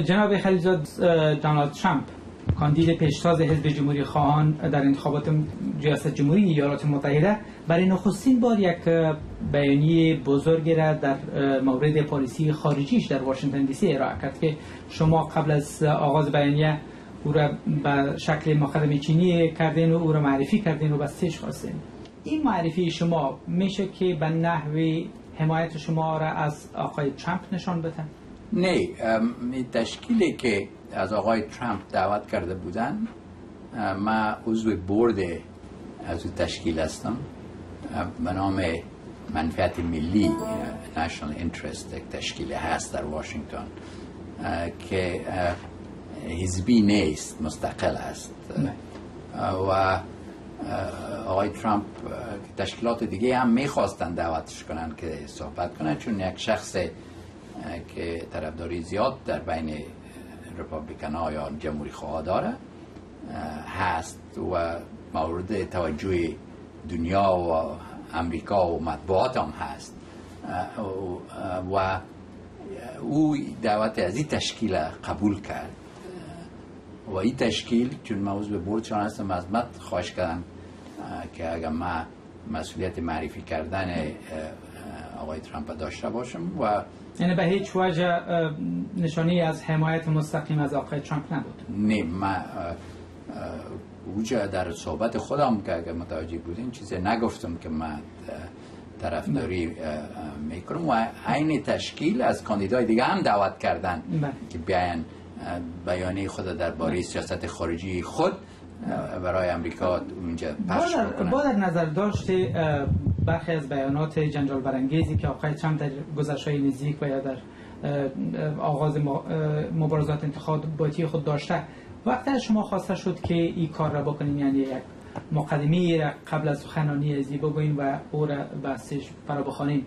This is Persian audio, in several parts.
جناب خلیزاد دونالد ترامپ کاندید پیشتاز حزب جمهوری خواهان در انتخابات ریاست جمهوری ایالات متحده برای نخستین بار یک بیانیه بزرگی را در مورد پالیسی خارجیش در واشنگتن دی سی ارائه کرد که شما قبل از آغاز بیانیه او را به شکل مقدم چینی کردین و او را معرفی کردین و بستش خواستین. این معرفی شما میشه که به نحوی حمایت شما را از آقای ترامپ نشان بده نه تشکیلی که از آقای ترامپ دعوت کرده بودن ما عضو برد از تشکیل هستم. به نام منفعت ملی National Interest تشکیل هست در واشنگتن که حزبی نیست مستقل است. و آقای ترامپ تشکیلات دیگه هم می‌خواستن دعوتش کنن که صحبت کنن چون یک شخص که طرفداری زیاد در بین رپابلیکن ها یا جمهوری خواه داره هست و مورد توجه دنیا و امریکا و مطبوعات هم هست و او دعوت از این تشکیل قبول کرد و این تشکیل چون موضوع به بردشان هستم از مت خواهش کردم که اگر ما مسئولیت معرفی کردن آقای ترامپ داشته باشم و یعنی به هیچ وجه نشانی از حمایت مستقیم از آقای ترامپ نبود. نه ما اوجه در صحبت خودم که اگر متوجه بودین چیزی نگفتم که من طرفداری می‌کنم و عین تشکیل از کاندیدای دیگه هم دعوت کردن بله. که بیان بیانیه خود درباره سیاست خارجی خود برای امریکا اونجا پخش بکنن. با در نظر داشته برخی از بیانات جنجال برانگیزی که آقای ترامپ در گذشته نزدیک و یا در آغاز مبارزات انتخاباتی خود داشته وقتی از شما خواسته شد که این کار را بکنین یعنی یک مقدمه را قبل از سخنانی ازی بگوین و او را بحثش فرا بخوانین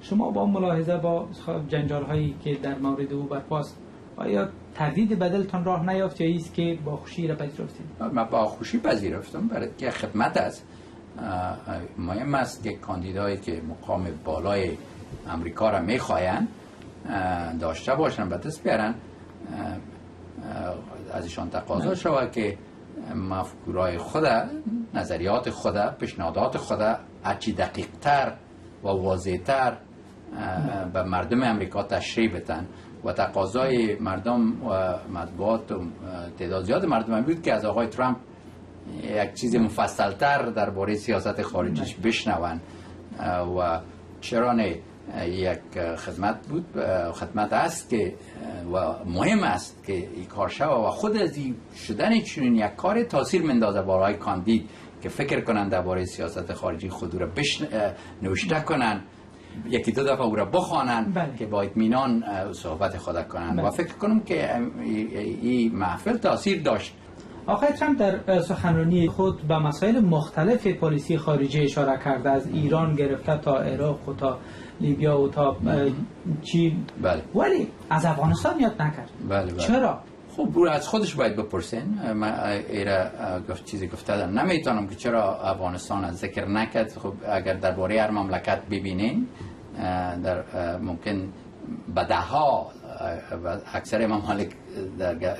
شما با ملاحظه با جنجال هایی که در مورد او برپاست آیا تردید بدلتان راه نیافت یا ایست که با خوشی را پذیرفتید؟ من با خوشی پذیرفتم برای که خدمت است. مهم است که کاندیدایی که مقام بالای امریکا را می‌خواین داشته باشن به دست بیارن. از ایشان تقاضا شود که مفکورای خود نظریات خود پیشنهادات خود هرچی دقیق تر و واضح تر به مردم امریکا تشریح بتن و تقاضای مردم و مطبوعات و تعداد زیاد مردم بود که از آقای ترامپ یک چیز مفصلتر درباره سیاست خارجیش بشنون و چرا نه؟ یک خدمت بود خدمت است که و مهم است که این کار شود و خود از این شدن چنین یک کار تاثیر مندازه برای کاندید که فکر کنند درباره سیاست خارجی خود را بشن... نوشته کنند. یکی دو دفعه او را بخوانن بله. که با اطمینان صحبت خود کنند. بله. و فکر کنم که این محفل تاثیر داشت. آقای ترامپ در سخنرانی خود به مسائل مختلف پالیسی خارجی اشاره کرده از ایران گرفته تا عراق و تا لیبیا و تا چین بله. ولی از افغانستان یاد نکرد. بله بله. چرا؟ خب برو از خودش باید بپرسین. من ایره گفت چیزی گفته دارم نمی‌تونم که چرا افغانستان از ذکر نکرد. خب اگر درباره هر مملکت ببینین در ممکن به ده ها اکثر ممالک در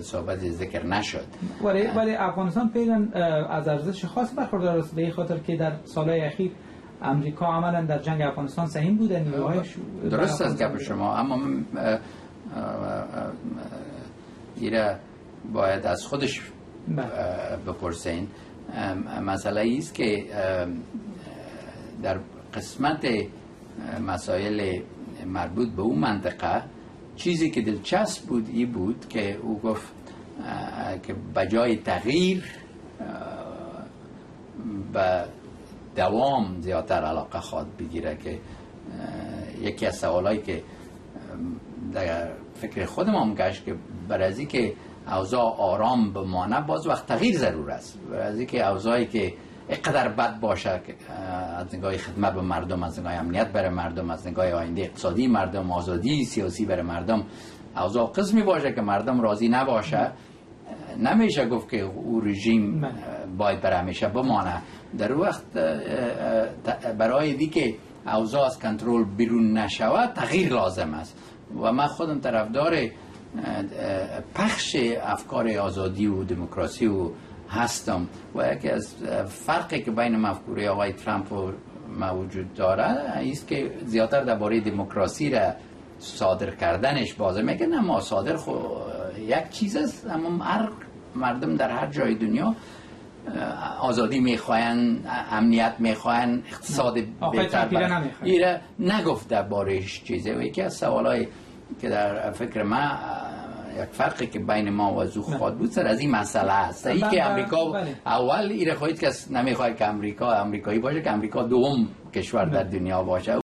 صحبت ذکر نشد. ولی ولی افغانستان فعلا از ارزش خاص برخوردار است به خاطر که در سالهای اخیر امریکا عملا در جنگ افغانستان سهیم بوده نیروهایش درست از گپ شما. اما من ایره باید از خودش بپرسین. مسئله است که در قسمت مسائل مربوط به اون منطقه چیزی که دلچسب بود ای بود که او گفت که بجای تغییر به دوام زیادتر علاقه خواد بگیره که یکی از سوالایی که در فکر خودم هم گشت که برای که اوضاع آرام بمانه باز وقت تغییر ضرور است. برای که اوضاعی که اقدر بد باشه از نگاه خدمت به مردم از نگاه امنیت برای مردم از نگاه آینده اقتصادی مردم آزادی سیاسی برای مردم اوضاع قسمی باشه که مردم راضی نباشه. نمیشه گفت که او رژیم باید برای همیشه بمانه. در وقت برای دی که اوضاع از کنترل بیرون نشود تغییر لازم است. و من خودم طرفدار پخش افکار آزادی و دموکراسی و هستم. و یکی از فرقی که بین مفکوره آقای ترامپ و موجود داره است که زیادتر درباره دموکراسی را صادر کردنش بازه. میگه نه ما صادر خو یک چیز است؟ اما هر مردم در هر جای دنیا آزادی می‌خواین امنیت می‌خواین اقتصاد بهتر ایره نگفت بارش چیزه. و یکی از سوالای که در فکر ما یک فرقی که بین ما و زو خواهد بود سر از این مسئله است. ای که امریکا بله. اول ایره خواهید که نمی‌خواهد که امریکا امریکایی باشه که امریکا دوم کشور در دنیا باشه.